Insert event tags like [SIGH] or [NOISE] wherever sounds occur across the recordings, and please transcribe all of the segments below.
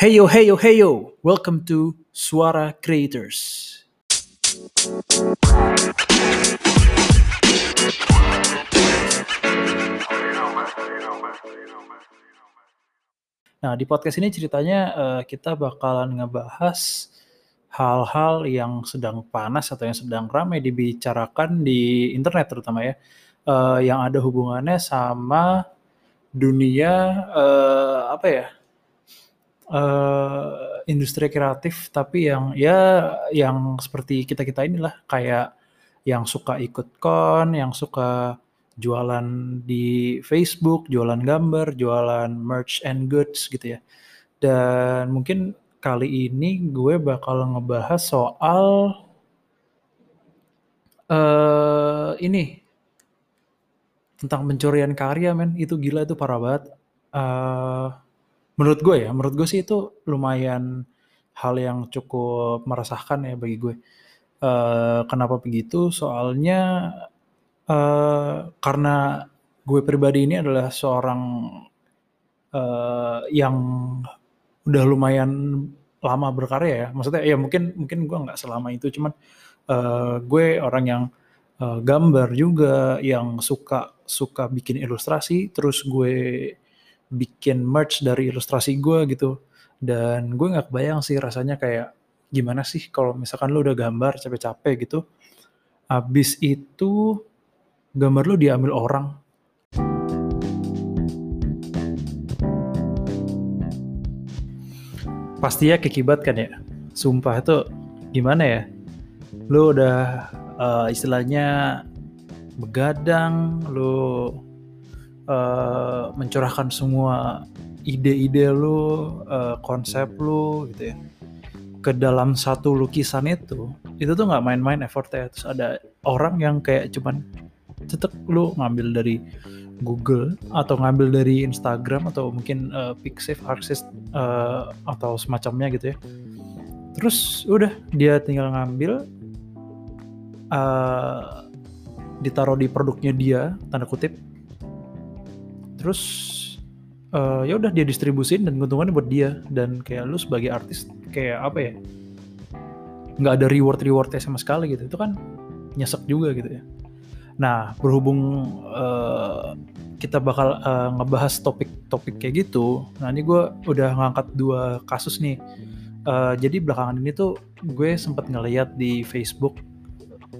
Heyo, heyo, heyo. Welcome to Suara Creators. Nah, di podcast ini ceritanya uh, kita bakalan ngebahas hal-hal yang sedang panas atau yang sedang ramai dibicarakan di internet terutama ya, uh, yang ada hubungannya sama dunia uh, apa ya? Uh, industri kreatif tapi yang ya yang seperti kita-kita inilah kayak yang suka ikut kon, yang suka jualan di Facebook, jualan gambar, jualan merch and goods gitu ya. Dan mungkin kali ini gue bakal ngebahas soal uh, ini tentang pencurian karya men itu gila itu parah banget. Uh, menurut gue ya, menurut gue sih itu lumayan hal yang cukup meresahkan ya bagi gue. Uh, kenapa begitu? Soalnya uh, karena gue pribadi ini adalah seorang uh, yang udah lumayan lama berkarya ya. Maksudnya ya mungkin mungkin gue nggak selama itu, cuman uh, gue orang yang uh, gambar juga, yang suka suka bikin ilustrasi, terus gue bikin merch dari ilustrasi gue gitu. Dan gue nggak kebayang sih rasanya kayak gimana sih kalau misalkan lu udah gambar capek-capek gitu. Habis itu gambar lu diambil orang. Pasti ya kekibat kan ya? Sumpah itu gimana ya? Lu udah uh, istilahnya begadang lu uh, mencurahkan semua ide-ide lu, uh, konsep lu gitu ya ke dalam satu lukisan itu, itu tuh nggak main-main effortnya. Terus ada orang yang kayak cuman tetep lu ngambil dari Google atau ngambil dari Instagram atau mungkin uh, Pixiv, Artsist uh, atau semacamnya gitu ya. Terus udah dia tinggal ngambil uh, ditaruh di produknya dia tanda kutip terus uh, ya udah dia distribusin dan keuntungannya buat dia. Dan kayak lu sebagai artis kayak apa ya nggak ada reward rewardnya sama sekali gitu. Itu kan nyesek juga gitu ya. Nah berhubung uh, kita bakal uh, ngebahas topik-topik kayak gitu nah ini gue udah ngangkat dua kasus nih. Uh, jadi belakangan ini tuh gue sempat ngeliat di Facebook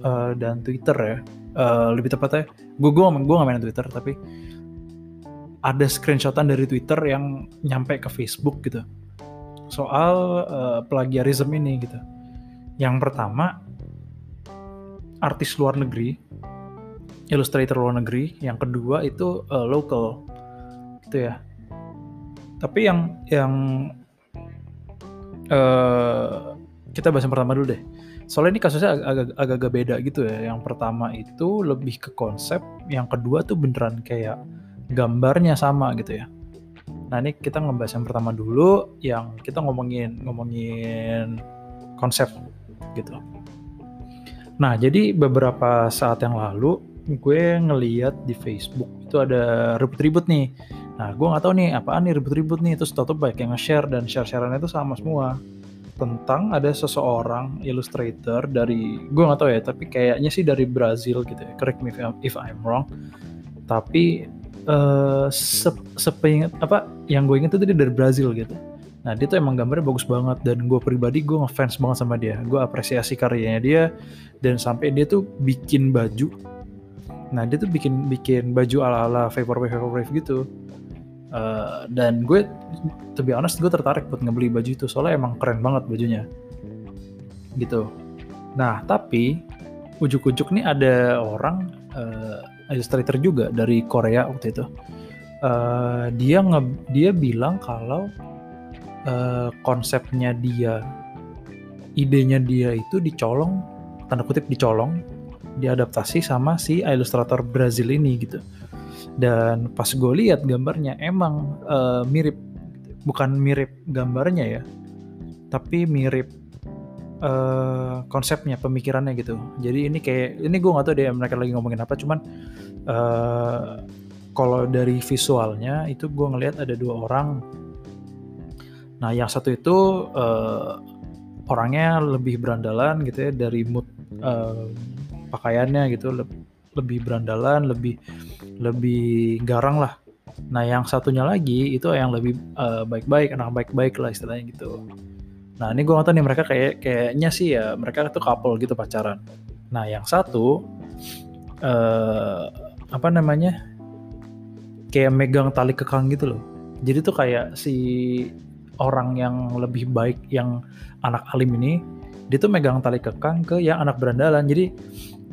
uh, dan Twitter ya. Uh, lebih tepatnya gue gue gue main Twitter tapi ada screenshotan dari Twitter yang nyampe ke Facebook gitu soal uh, plagiarism ini gitu. Yang pertama artis luar negeri, illustrator luar negeri. Yang kedua itu uh, local, gitu ya. Tapi yang yang uh, kita bahas yang pertama dulu deh. Soalnya ini kasusnya agak-agak beda gitu ya. Yang pertama itu lebih ke konsep, yang kedua tuh beneran kayak gambarnya sama gitu ya. Nah ini kita ngebahas yang pertama dulu, yang kita ngomongin ngomongin konsep gitu. Nah jadi beberapa saat yang lalu gue ngeliat di Facebook itu ada ribut-ribut nih. Nah gue nggak tahu nih apaan nih ribut-ribut nih. Terus tetap baik yang nge-share dan share-shareannya itu sama semua tentang ada seseorang illustrator dari gue nggak tahu ya tapi kayaknya sih dari Brazil gitu ya correct me if I'm wrong tapi uh, se apa yang gue inget itu dia dari Brazil gitu. Nah dia tuh emang gambarnya bagus banget dan gue pribadi gue ngefans banget sama dia. Gue apresiasi karyanya dia dan sampai dia tuh bikin baju. Nah dia tuh bikin bikin baju ala ala vaporwave vaporwave gitu. Uh, dan gue to be honest gue tertarik buat ngebeli baju itu. Soalnya emang keren banget bajunya. Gitu. Nah tapi ujuk-ujuk nih ada orang uh, illustrator juga dari Korea waktu itu. Uh, dia nge dia bilang kalau uh, konsepnya dia, idenya dia itu dicolong, tanda kutip dicolong, diadaptasi sama si ilustrator Brazil ini gitu. Dan pas gue lihat gambarnya emang uh, mirip, bukan mirip gambarnya ya, tapi mirip uh, konsepnya pemikirannya gitu jadi ini kayak ini gue gak tau deh mereka lagi ngomongin apa cuman uh, kalau dari visualnya itu gue ngelihat ada dua orang Nah, yang satu itu uh, orangnya lebih berandalan gitu ya dari mood uh, pakaiannya gitu le lebih berandalan, lebih lebih garang lah. Nah, yang satunya lagi itu yang lebih uh, baik-baik, anak baik-baik lah istilahnya gitu. Nah, ini gue nggak nih mereka kayak kayaknya sih ya mereka tuh couple gitu pacaran. Nah, yang satu uh, apa namanya? Kayak megang tali kekang gitu loh. Jadi tuh kayak si orang yang lebih baik yang anak alim ini dia tuh megang tali kekang ke yang anak berandalan jadi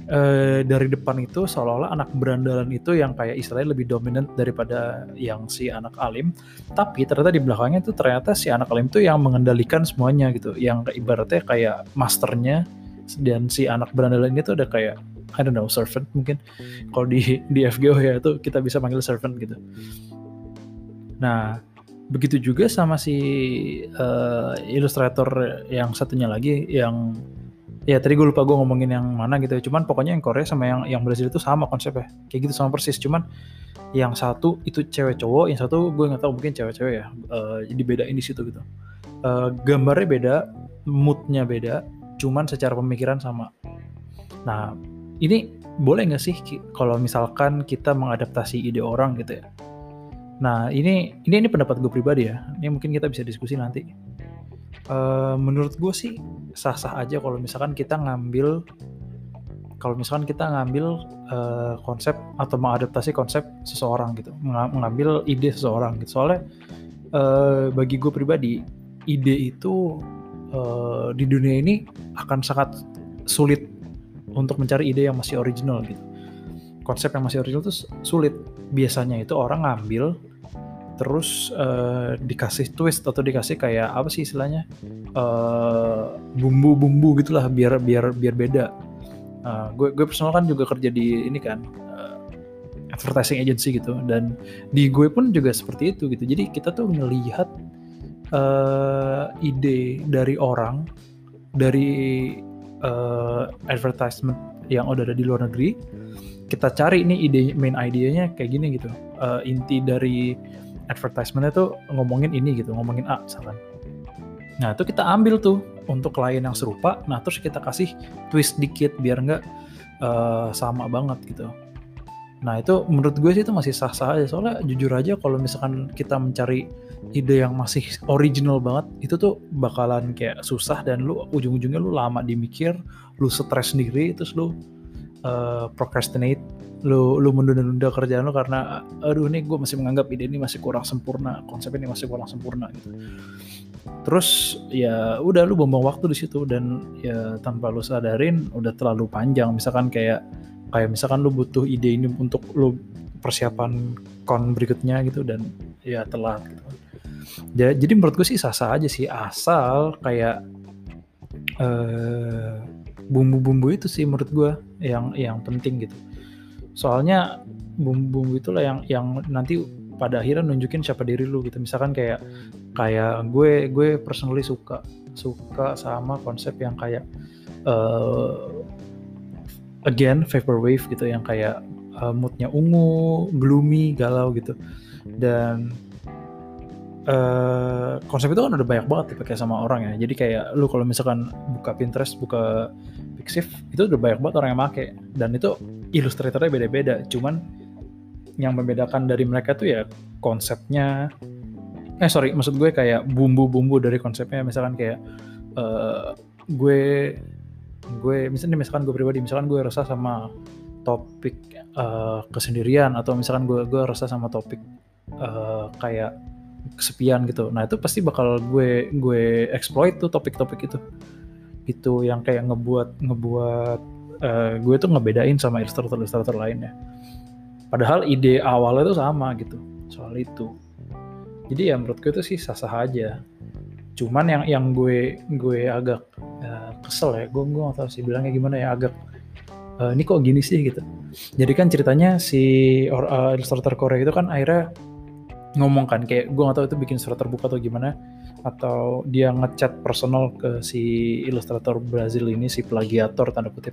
eh, dari depan itu seolah-olah anak berandalan itu yang kayak istilahnya lebih dominan daripada yang si anak alim. Tapi ternyata di belakangnya tuh ternyata si anak alim tuh yang mengendalikan semuanya gitu. Yang ibaratnya kayak masternya dan si anak berandalan ini tuh udah kayak I don't know servant mungkin. Kalau di [LAUGHS] di FGO ya itu kita bisa panggil servant gitu. Nah begitu juga sama si uh, ilustrator yang satunya lagi yang ya tadi gue lupa gue ngomongin yang mana gitu ya. cuman pokoknya yang Korea sama yang yang Brazil itu sama konsepnya kayak gitu sama persis cuman yang satu itu cewek cowok yang satu gue nggak tahu mungkin cewek-cewek ya uh, jadi beda di situ gitu uh, gambarnya beda moodnya beda cuman secara pemikiran sama nah ini boleh nggak sih kalau misalkan kita mengadaptasi ide orang gitu ya Nah ini ini ini pendapat gue pribadi ya. Ini mungkin kita bisa diskusi nanti. Uh, menurut gue sih sah-sah aja kalau misalkan kita ngambil kalau misalkan kita ngambil uh, konsep atau mengadaptasi konsep seseorang gitu, mengambil ide seseorang gitu. Soalnya uh, bagi gue pribadi ide itu uh, di dunia ini akan sangat sulit untuk mencari ide yang masih original gitu. Konsep yang masih original itu sulit. Biasanya itu orang ngambil terus uh, dikasih twist atau dikasih kayak apa sih istilahnya uh, bumbu-bumbu gitulah biar biar biar beda. Uh, gue gue personal kan juga kerja di ini kan uh, advertising agency gitu dan di gue pun juga seperti itu gitu. Jadi kita tuh ngelihat uh, ide dari orang dari uh, advertisement yang udah ada di luar negeri kita cari ini ide main idenya kayak gini gitu uh, inti dari advertisementnya tuh ngomongin ini gitu, ngomongin A misalkan. Nah itu kita ambil tuh untuk klien yang serupa, nah terus kita kasih twist dikit biar nggak uh, sama banget gitu. Nah itu menurut gue sih itu masih sah-sah aja, soalnya jujur aja kalau misalkan kita mencari ide yang masih original banget, itu tuh bakalan kayak susah dan lu ujung-ujungnya lu lama dimikir, lu stres sendiri, terus lu uh, procrastinate lu lu menunda-nunda kerjaan lu karena aduh ini gue masih menganggap ide ini masih kurang sempurna konsep ini masih kurang sempurna gitu. Terus ya udah lu buang waktu di situ dan ya tanpa lu sadarin udah terlalu panjang. Misalkan kayak kayak misalkan lu butuh ide ini untuk lu persiapan kon berikutnya gitu dan ya telat gitu. Jadi menurut gue sih sah-sah aja sih. Asal kayak uh, bumbu-bumbu itu sih menurut gue yang yang penting gitu. Soalnya bumbu-bumbu itulah yang yang nanti pada akhirnya nunjukin siapa diri lu gitu. Misalkan kayak kayak gue gue personally suka suka sama konsep yang kayak uh, again vaporwave gitu. Yang kayak uh, moodnya ungu gloomy galau gitu. Dan uh, konsep itu kan udah banyak banget dipakai sama orang ya. Jadi kayak lu kalau misalkan buka Pinterest buka Pixiv itu udah banyak banget orang yang make. Dan itu ilustratornya beda-beda. Cuman yang membedakan dari mereka tuh ya konsepnya. Eh sorry maksud gue kayak bumbu-bumbu dari konsepnya. Misalkan kayak uh, gue gue misalnya misalkan gue pribadi misalkan gue rasa sama topik uh, kesendirian. Atau misalkan gue gue rasa sama topik uh, kayak kesepian gitu nah itu pasti bakal gue gue exploit tuh topik-topik itu itu yang kayak ngebuat ngebuat uh, gue tuh ngebedain sama ilustrator-ilustrator lainnya. Padahal ide awalnya tuh sama gitu soal itu. Jadi ya menurut gue itu sih sah-sah aja. Cuman yang yang gue gue agak uh, kesel ya, gue gue tahu sih bilangnya gimana ya agak uh, ini kok gini sih gitu. Jadi kan ceritanya si uh, ilustrator Korea itu kan akhirnya ngomong kan kayak gue gak tahu itu bikin surat terbuka atau gimana atau dia ngechat personal ke si ilustrator Brazil ini si plagiator tanda kutip.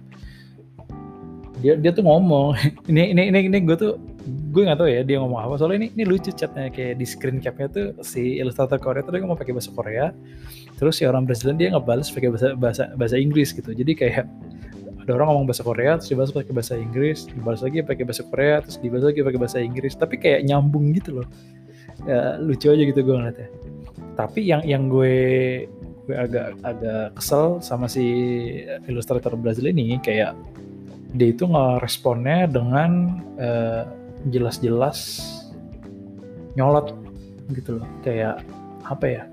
Dia dia tuh ngomong [LAUGHS] ini ini ini ini gue tuh gue nggak tahu ya dia ngomong apa soalnya ini ini lucu chatnya kayak di screen capnya tuh si ilustrator Korea tuh dia ngomong pakai bahasa Korea terus si orang Brazilian dia ngebales pakai bahasa bahasa bahasa Inggris gitu. Jadi kayak ada orang ngomong bahasa Korea terus dibalas pakai bahasa Inggris dibalas lagi pakai bahasa Korea terus dibalas lagi pakai bahasa Inggris. Tapi kayak nyambung gitu loh. Ya, lucu aja gitu gue ngeliatnya. Tapi yang yang gue gue agak agak kesel sama si ilustrator Brazil ini kayak dia itu ngeresponnya dengan uh, jelas-jelas nyolot gitu loh. Kayak apa ya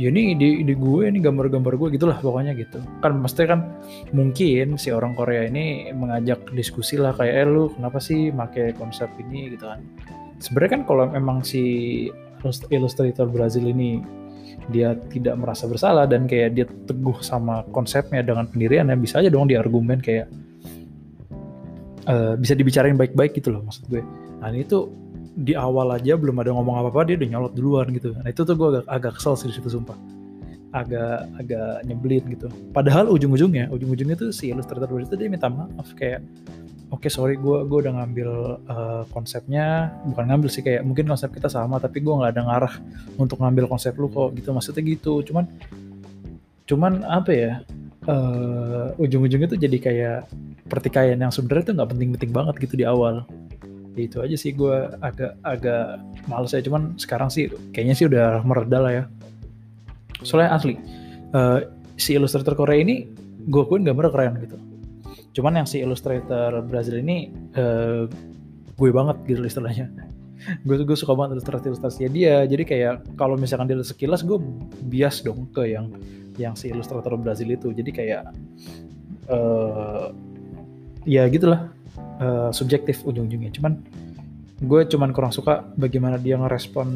ya ini di, di gue ini gambar-gambar gue gitulah pokoknya gitu. Kan mesti kan mungkin si orang Korea ini mengajak diskusi lah kayak eh lu kenapa sih make konsep ini? gitu kan. Sebenarnya kan kalau memang si ilustrator Brazil ini dia tidak merasa bersalah dan kayak dia teguh sama konsepnya dengan pendiriannya bisa aja dong diargumen kayak uh, bisa dibicarain baik-baik gitu loh maksud gue. Nah ini tuh di awal aja belum ada ngomong apa-apa dia udah nyolot duluan gitu. Nah itu tuh gue agak, agak kesel sih di situ sumpah. Agak agak nyebelin gitu. Padahal ujung-ujungnya, ujung-ujungnya tuh si ilustrator itu dia minta maaf kayak oke okay, sorry gue gue udah ngambil uh, konsepnya bukan ngambil sih kayak mungkin konsep kita sama tapi gue nggak ada ngarah untuk ngambil konsep lu kok gitu maksudnya gitu cuman cuman apa ya uh, ujung-ujungnya tuh jadi kayak pertikaian yang sebenarnya tuh nggak penting-penting banget gitu di awal itu aja sih gue agak agak males ya cuman sekarang sih kayaknya sih udah mereda lah ya. Soalnya asli uh, si ilustrator Korea ini gue akuin gambar keren gitu. Cuman yang si ilustrator Brazil ini uh, gue banget gitu istilahnya. [LAUGHS] Gue gue suka banget ilustrasi ilustrasinya dia. Jadi kayak kalau misalkan dia sekilas gue bias dong ke yang yang si ilustrator Brazil itu. Jadi kayak uh, ya gitulah uh, subjektif ujung-ujungnya. Cuman gue cuman kurang suka bagaimana dia ngerespon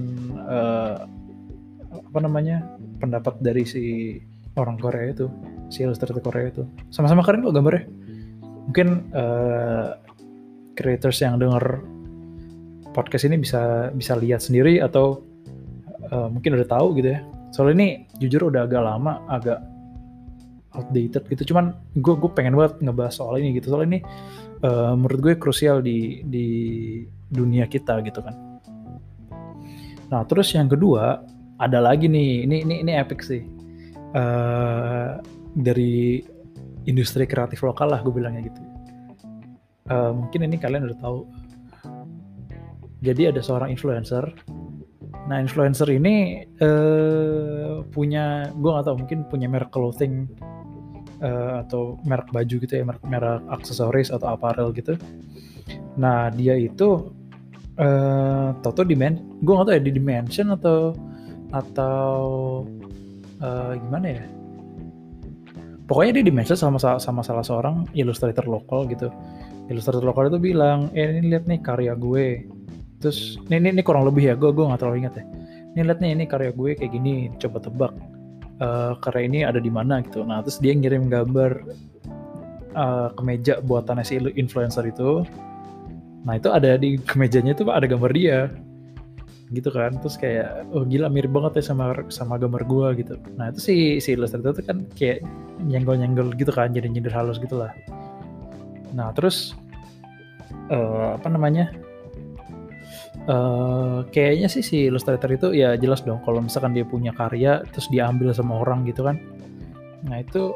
uh, apa namanya pendapat dari si orang Korea itu si ilustrator Korea itu. Sama-sama keren kok gambarnya. Mungkin uh, creators yang denger podcast ini bisa bisa lihat sendiri atau uh, mungkin udah tahu gitu ya. Soalnya ini jujur udah agak lama agak outdated gitu. Cuman gue gue pengen banget ngebahas soal ini gitu. Soalnya ini uh, menurut gue krusial di di dunia kita gitu kan. Nah terus yang kedua ada lagi nih ini ini ini epic sih. Uh, dari industri kreatif lokal lah gue bilangnya gitu. Uh, mungkin ini kalian udah tahu. Jadi ada seorang influencer. Nah influencer ini uh, punya, gue gak tau mungkin punya merek clothing uh, atau merek baju gitu ya, merek, merek aksesoris atau apparel gitu. Nah dia itu uh, toto di men, gue gak tau ya di dimension atau atau uh, gimana ya? Pokoknya dia dimension sama sama salah seorang ilustrator lokal gitu. Ilustrator lokal itu bilang, eh ini lihat nih karya gue terus ini, ini, ini kurang lebih ya gue gue nggak terlalu ingat ya ini lihat nih ini karya gue kayak gini coba tebak uh, karya ini ada di mana gitu. Nah terus dia ngirim gambar uh, kemeja buatan si influencer itu. Nah itu ada di kemejanya itu ada gambar dia. Gitu kan. Terus kayak oh gila mirip banget ya sama sama gambar gue gitu. Nah itu si si ilustrator itu kan kayak nyenggol nyenggol gitu kan jadi nyindir halus gitulah nah terus uh, apa namanya Uh, kayaknya sih si Illustrator itu ya jelas dong kalau misalkan dia punya karya terus diambil sama orang gitu kan. Nah itu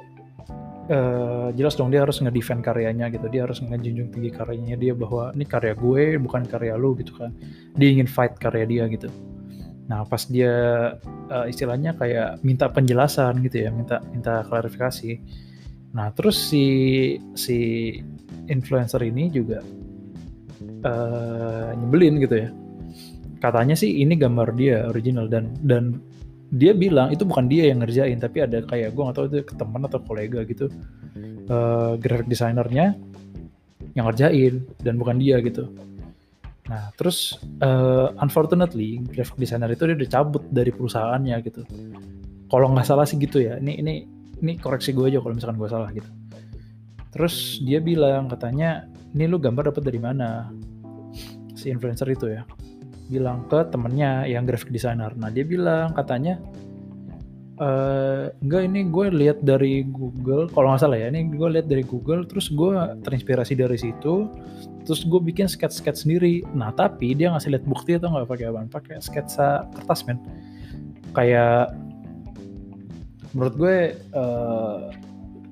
uh, jelas dong dia harus ngedefend karyanya gitu. Dia harus ngejunjung tinggi karyanya dia bahwa ini karya gue bukan karya lu gitu kan. Dia ingin fight karya dia gitu. Nah pas dia uh, istilahnya kayak minta penjelasan gitu ya, minta minta klarifikasi. Nah terus si si influencer ini juga uh, nyebelin gitu ya. Katanya sih ini gambar dia original dan dan dia bilang itu bukan dia yang ngerjain tapi ada kayak gue gak tahu itu teman atau kolega gitu uh, graphic designernya yang ngerjain dan bukan dia gitu. Nah terus uh, unfortunately graphic designer itu dia udah cabut dari perusahaannya gitu. Kalau nggak salah sih gitu ya ini ini ini koreksi gue aja kalau misalkan gue salah gitu. Terus dia bilang katanya ini lu gambar dapat dari mana si influencer itu ya. Bilang ke temennya yang graphic designer. Nah dia bilang katanya Uh, enggak ini gue lihat dari Google kalau nggak salah ya ini gue lihat dari Google terus gue terinspirasi dari situ terus gue bikin sketch-sketch sendiri. Nah tapi dia ngasih lihat bukti atau nggak pakai apa pakai sketsa kertas men. Kayak menurut gue uh,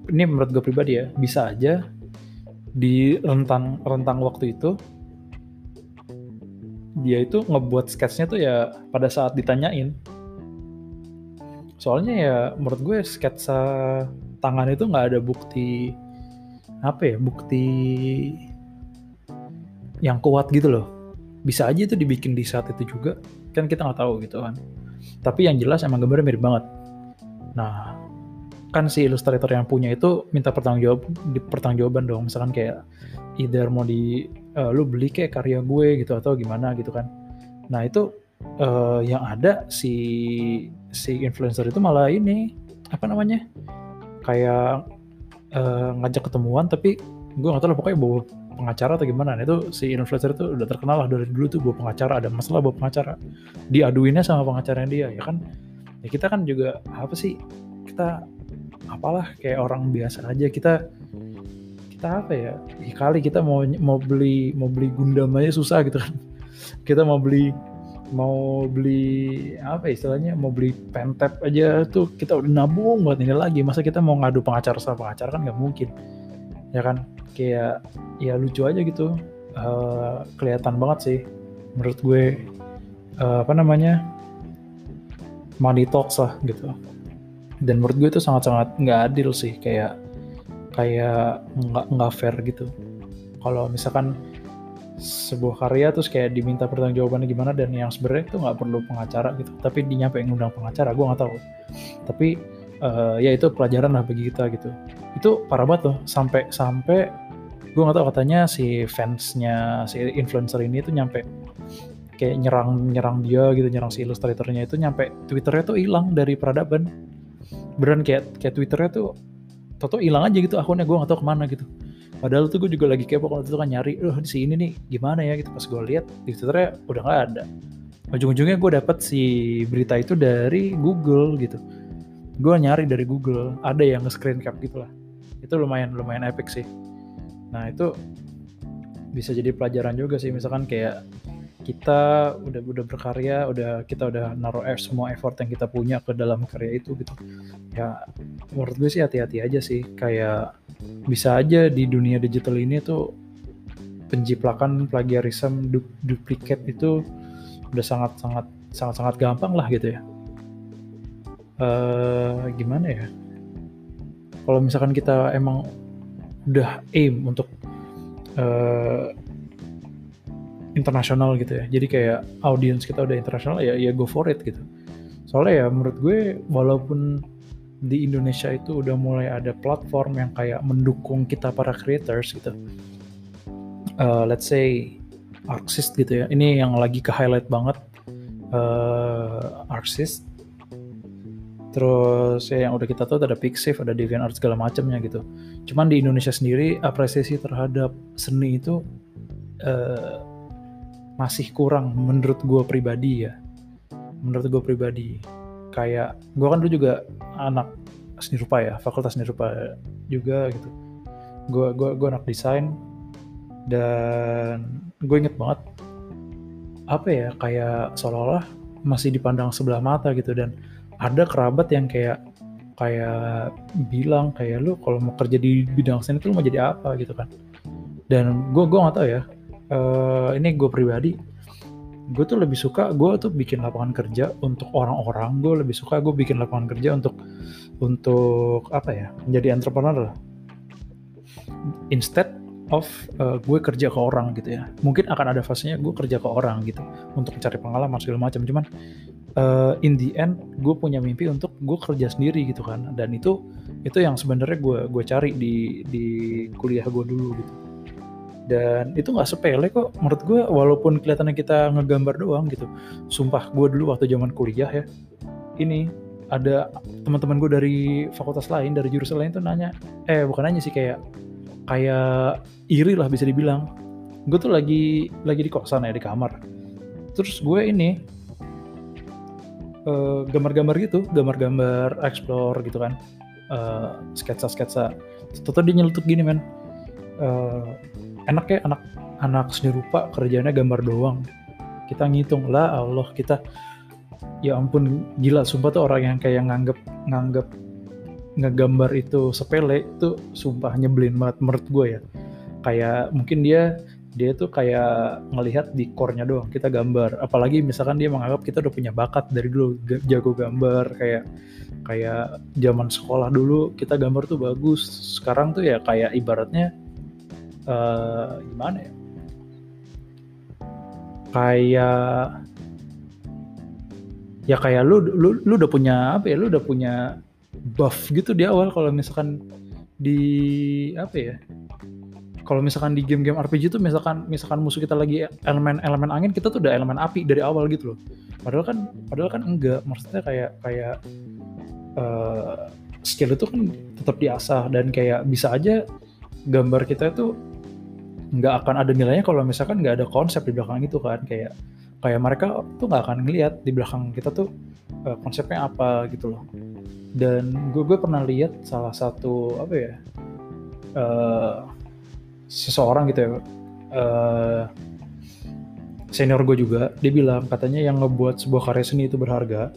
ini menurut gue pribadi ya bisa aja di rentang rentang waktu itu dia itu ngebuat sketsnya tuh ya pada saat ditanyain. Soalnya ya menurut gue sketsa tangan itu nggak ada bukti apa ya bukti yang kuat gitu loh. Bisa aja itu dibikin di saat itu juga. Kan kita nggak tahu gitu kan. Tapi yang jelas emang gambarnya mirip banget. Nah kan si ilustrator yang punya itu minta pertanggungjawab di pertanggungjawaban dong. Misalkan kayak either mau di uh, lu beli kayak karya gue gitu atau gimana gitu kan. Nah itu uh, yang ada si si influencer itu malah ini apa namanya kayak uh, ngajak ketemuan tapi gue nggak tahu lah pokoknya bawa pengacara atau gimana. Nah, itu si influencer itu udah terkenal lah dari dulu tuh bawa pengacara ada masalah bawa pengacara. Diaduinnya sama pengacaranya dia ya kan? Ya kita kan juga apa sih kita apalah kayak orang biasa aja. Kita kita apa ya, ya kali kita mau mau beli mau beli Gundam aja susah gitu kan. [LAUGHS] Kita mau beli mau beli apa istilahnya? Mau beli pentep aja tuh kita udah nabung buat ini lagi. Masa kita mau ngadu pengacara sama pengacara kan nggak mungkin. Ya kan? Kayak ya lucu aja gitu. Uh, kelihatan banget sih menurut gue uh, apa namanya? Money talks lah gitu. Dan menurut gue itu sangat-sangat nggak adil sih. Kayak kayak nggak nggak fair gitu. Kalau misalkan sebuah karya terus kayak diminta pertanggungjawabannya gimana dan yang sebenarnya itu nggak perlu pengacara gitu. Tapi dinyampe ngundang pengacara gue nggak tahu. Tapi uh, ya itu pelajaran lah bagi kita gitu. Itu parah banget loh sampai sampai gue nggak tahu katanya si fansnya si influencer ini tuh nyampe kayak nyerang nyerang dia gitu nyerang si ilustratornya itu nyampe twitternya tuh hilang dari peradaban. Beran kayak kayak twitternya tuh toto hilang aja gitu akunnya gue nggak tahu ke mana gitu Padahal tuh gue juga lagi kepo kalau itu kan nyari, loh di sini nih gimana ya gitu. Pas gue lihat di Twitternya udah nggak ada. Ujung-ujungnya gue dapet si berita itu dari Google gitu. Gue nyari dari Google, ada yang nge-screen cap gitu lah. Itu lumayan lumayan epic sih. Nah itu bisa jadi pelajaran juga sih misalkan kayak kita udah udah berkarya, udah kita udah naruh semua effort yang kita punya ke dalam karya itu gitu. Ya menurut gue sih hati-hati aja sih kayak bisa aja di dunia digital ini tuh penjiplakan plagiarisme du duplikat itu udah sangat sangat sangat sangat gampang lah gitu ya. Uh, gimana ya? Kalau misalkan kita emang udah aim untuk uh, internasional gitu ya. Jadi kayak audiens kita udah internasional ya ya go for it gitu. Soalnya ya menurut gue walaupun di Indonesia itu udah mulai ada platform yang kayak mendukung kita para creators gitu. Uh, let's say Arxis gitu ya. Ini yang lagi ke highlight banget uh, Arxis. Terus ya yang udah kita tahu ada Pixiv, ada DeviantArt segala macamnya gitu. Cuman di Indonesia sendiri apresiasi terhadap seni itu uh, masih kurang menurut gue pribadi ya. Menurut gue pribadi. Kayak gue kan dulu juga anak seni rupa ya fakultas seni rupa juga gitu. Gue gue gue anak desain dan gue inget banget apa ya kayak seolah-olah masih dipandang sebelah mata gitu dan ada kerabat yang kayak kayak bilang kayak lu kalau mau kerja di bidang seni itu lu mau jadi apa? gitu kan. Dan gue gue nggak tahu ya uh, ini gue pribadi gue tuh lebih suka gue tuh bikin lapangan kerja untuk orang-orang. Gue lebih suka gue bikin lapangan kerja untuk untuk apa ya menjadi entrepreneur instead of uh, gue kerja ke orang gitu ya. Mungkin akan ada fasenya gue kerja ke orang gitu untuk mencari pengalaman segala macam. Cuman uh, in the end gue punya mimpi untuk gue kerja sendiri gitu kan. Dan itu itu yang sebenarnya gue gue cari di di kuliah gue dulu gitu dan itu nggak sepele kok menurut gue walaupun kelihatannya kita ngegambar doang gitu. Sumpah gue dulu waktu zaman kuliah ya ini ada teman-teman gue dari fakultas lain dari jurusan lain tuh nanya eh bukan nanya sih kayak kayak iri lah bisa dibilang. Gue tuh lagi lagi di kosan ya di kamar. Terus gue ini uh, gambar-gambar gitu gambar-gambar explore gitu kan. Uh, sketsa-sketsa. Toto dia nyelutuk gini men. Uh, enak ya anak anak seni rupa kerjanya gambar doang. Kita ngitung lah Allah kita ya ampun gila sumpah tuh orang yang kayak nganggep nganggep ngegambar itu sepele itu sumpah nyebelin banget menurut gue ya. Kayak mungkin dia dia tuh kayak ngelihat di core-nya doang kita gambar. Apalagi misalkan dia menganggap kita udah punya bakat dari dulu jago gambar kayak kayak zaman sekolah dulu kita gambar tuh bagus. Sekarang tuh ya kayak ibaratnya uh, gimana ya? Kayak ya kayak lu lu lu udah punya apa ya? Lu udah punya buff gitu di awal kalau misalkan di apa ya? Kalau misalkan di game-game RPG itu misalkan misalkan musuh kita lagi elemen-elemen angin kita tuh udah elemen api dari awal gitu loh. Padahal kan padahal kan enggak. Maksudnya kayak kayak uh, skill itu kan tetap diasah dan kayak bisa aja gambar kita itu nggak akan ada nilainya kalau misalkan nggak ada konsep di belakang itu kan kayak kayak mereka tuh nggak akan ngelihat di belakang kita tuh uh, konsepnya apa gitu loh dan gue gue pernah lihat salah satu apa ya uh, seseorang gitu ya uh, senior gue juga dia bilang katanya yang ngebuat sebuah karya seni itu berharga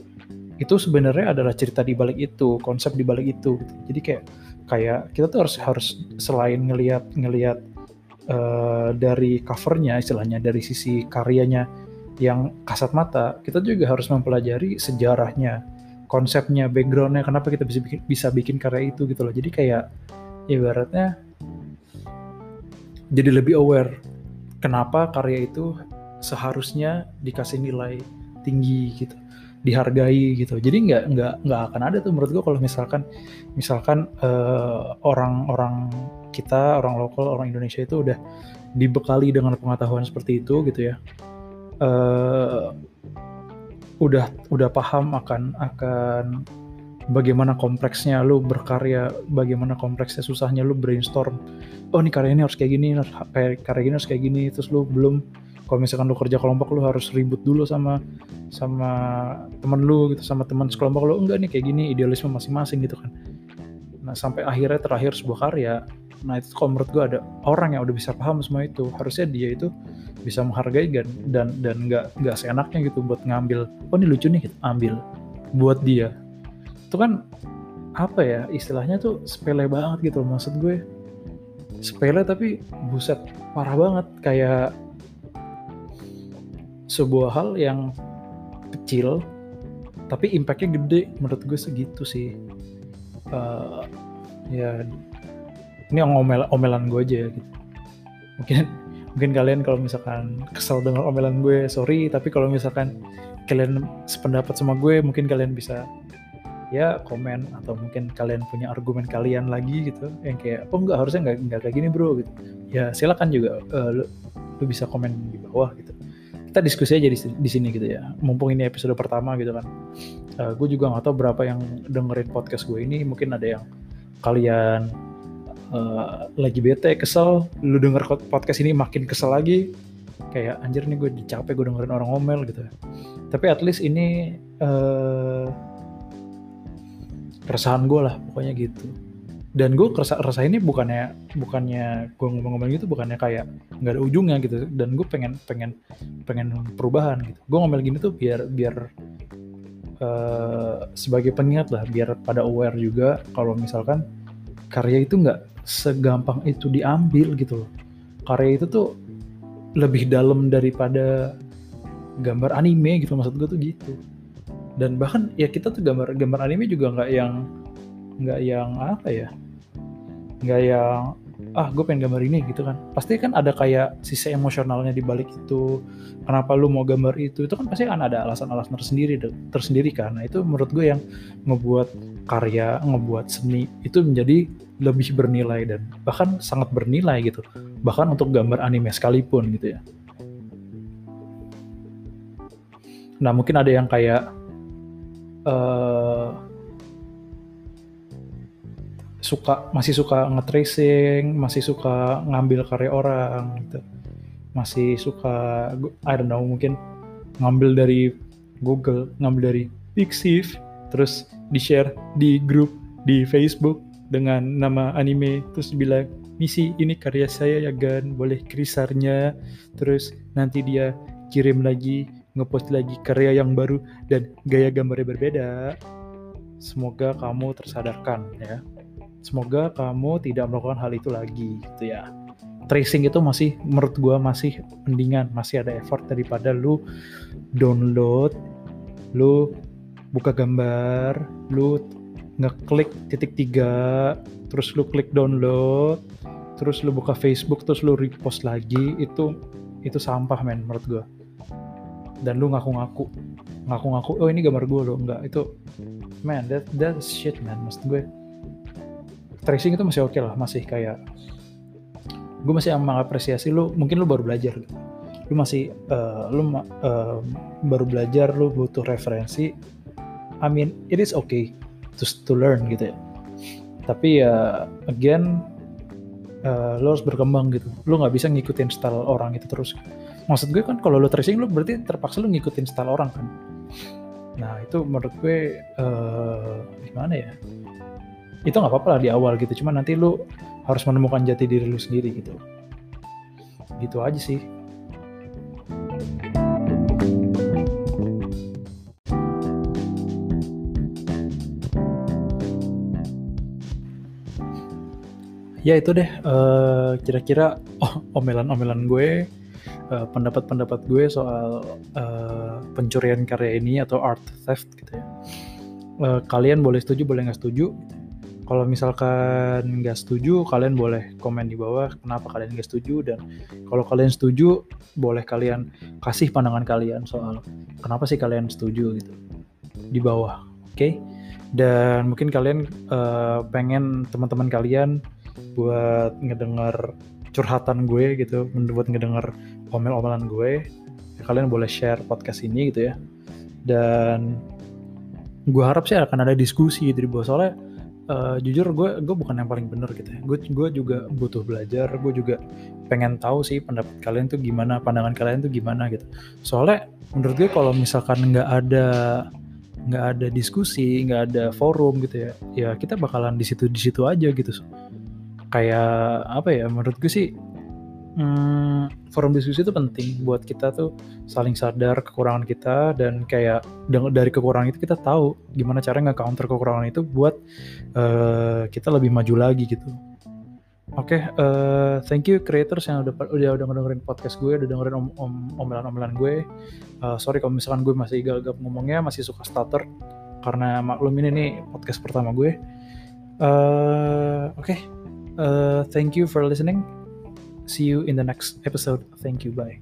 itu sebenarnya adalah cerita di balik itu konsep di balik itu gitu. jadi kayak kayak kita tuh harus harus selain ngelihat ngelihat uh, dari covernya istilahnya dari sisi karyanya yang kasat mata kita juga harus mempelajari sejarahnya konsepnya backgroundnya kenapa kita bisa bikin bisa bikin karya itu gitu loh. Jadi kayak ibaratnya jadi lebih aware kenapa karya itu seharusnya dikasih nilai tinggi gitu dihargai gitu. Jadi nggak nggak nggak akan ada tuh menurut gue kalau misalkan misalkan eh, orang-orang kita orang lokal orang Indonesia itu udah dibekali dengan pengetahuan seperti itu gitu ya uh, udah udah paham akan akan bagaimana kompleksnya lu berkarya, bagaimana kompleksnya susahnya lu brainstorm. Oh ini karya ini harus kayak gini, kayak karya ini harus kayak gini. Terus lu belum kalau misalkan lu kerja kelompok lu harus ribut dulu sama sama temen lu gitu, sama teman sekelompok lu enggak nih kayak gini idealisme masing-masing gitu kan. Nah sampai akhirnya terakhir sebuah karya, nah itu kalau menurut gue ada orang yang udah bisa paham semua itu, harusnya dia itu bisa menghargai dan dan dan nggak nggak seenaknya gitu buat ngambil, oh ini lucu nih, gitu, ambil buat dia itu kan apa ya istilahnya tuh sepele banget gitu maksud gue. Sepele tapi buset parah banget. Kayak sebuah hal yang kecil tapi impactnya gede menurut gue segitu sih. Uh, ya ini ngomel omelan gue aja ya gitu. Mungkin mungkin kalian kalau misalkan kesel dengan omelan gue sorry tapi kalau misalkan kalian sependapat sama gue mungkin kalian bisa ya komen atau mungkin kalian punya argumen kalian lagi gitu yang kayak oh enggak harusnya enggak enggak kayak gini bro gitu. Ya silakan juga uh, lu, lu bisa komen di bawah gitu. Kita diskusi aja di, di sini gitu ya. Mumpung ini episode pertama gitu kan. Uh, gue juga nggak tahu berapa yang dengerin podcast gue ini. Mungkin ada yang kalian uh, lagi bete kesel lu denger podcast ini makin kesel lagi. Kayak anjir nih gue dicapek gue dengerin orang ngomel gitu. Tapi at least ini uh, keresahan gue lah pokoknya gitu. Dan gue kerasa rasa ini bukannya bukannya gue ngomong-ngomong gitu bukannya kayak nggak ada ujungnya gitu. Dan gue pengen pengen pengen perubahan gitu. Gue ngomel gini tuh biar biar uh, sebagai pengingat lah biar pada aware juga kalau misalkan karya itu nggak segampang itu diambil gitu loh. Karya itu tuh lebih dalam daripada gambar anime gitu maksud gue tuh gitu dan bahkan ya kita tuh gambar gambar anime juga nggak yang nggak yang apa ya? Nggak yang ah gue pengen gambar ini gitu kan. Pasti kan ada kayak sisi emosionalnya di balik itu. Kenapa lu mau gambar itu? Itu kan pasti kan ada alasan-alasan tersendiri tersendiri kan. Nah itu menurut gue yang ngebuat karya ngebuat seni itu menjadi lebih bernilai dan bahkan sangat bernilai gitu. Bahkan untuk gambar anime sekalipun gitu ya. Nah mungkin ada yang kayak uh, suka masih suka nge-tracing, masih suka ngambil karya orang gitu. Masih suka I don't know mungkin ngambil dari Google, ngambil dari Pixiv terus di share di grup di Facebook dengan nama anime terus bilang misi ini karya saya ya Gan boleh krisarnya terus nanti dia kirim lagi ngepost lagi karya yang baru dan gaya gambarnya berbeda. Semoga kamu tersadarkan ya. Semoga kamu tidak melakukan hal itu lagi gitu ya. Tracing itu masih menurut gua masih mendingan masih ada effort daripada lu download lu buka gambar lu ngeklik titik tiga terus lu klik download terus lu buka Facebook terus lu repost lagi itu itu sampah men menurut gue dan lu ngaku-ngaku. Ngaku-ngaku oh ini gambar gue lo enggak itu man that that shit man maksud gue. Tracing itu masih oke okay lah masih kayak gue masih mengapresiasi lu mungkin lu baru belajar. Gitu. lu masih uh, lu uh, baru belajar lu butuh referensi. I mean it is okay to to learn gitu ya. Tapi ya again uh, lo harus berkembang gitu. Lo nggak bisa ngikutin style orang itu terus maksud gue kan kalau lo tracing lo berarti terpaksa lo ngikutin style orang kan? Nah itu menurut gue uh, gimana ya? Itu nggak apa-apa lah di awal gitu cuma nanti lo harus menemukan jati diri lo sendiri gitu. Gitu aja sih. Ya itu deh uh, kira-kira oh, omelan-omelan gue uh, pendapat-pendapat gue soal uh, pencurian karya ini atau art theft gitu ya uh, kalian boleh setuju boleh nggak setuju kalau misalkan nggak setuju kalian boleh komen di bawah kenapa kalian nggak setuju dan kalau kalian setuju boleh kalian kasih pandangan kalian soal kenapa sih kalian setuju gitu di bawah oke okay? dan mungkin kalian uh, pengen teman-teman kalian buat ngedenger curhatan gue gitu, buat ngedenger omel-omelan gue, ya kalian boleh share podcast ini gitu ya. Dan gue harap sih akan ada diskusi gitu di bawah soalnya uh, jujur gue gue bukan yang paling bener gitu ya. Gue gue juga butuh belajar, gue juga pengen tahu sih pendapat kalian tuh gimana, pandangan kalian tuh gimana gitu. Soalnya menurut gue kalau misalkan nggak ada nggak ada diskusi, nggak ada forum gitu ya, ya kita bakalan di situ di situ aja gitu kayak apa ya menurut gue sih hmm, forum diskusi itu penting buat kita tuh saling sadar kekurangan kita dan kayak dari kekurangan itu kita tahu gimana cara nggak counter kekurangan itu buat uh, kita lebih maju lagi gitu. Oke, okay, uh, eh, thank you creators yang udah udah udah dengerin podcast gue, udah dengerin om, om, omelan-omelan gue. Uh, sorry kalau misalkan gue masih gagap ngomongnya, masih suka stutter karena maklum ini nih podcast pertama gue. Uh, Oke, Uh, thank you for listening. See you in the next episode. Thank you. Bye.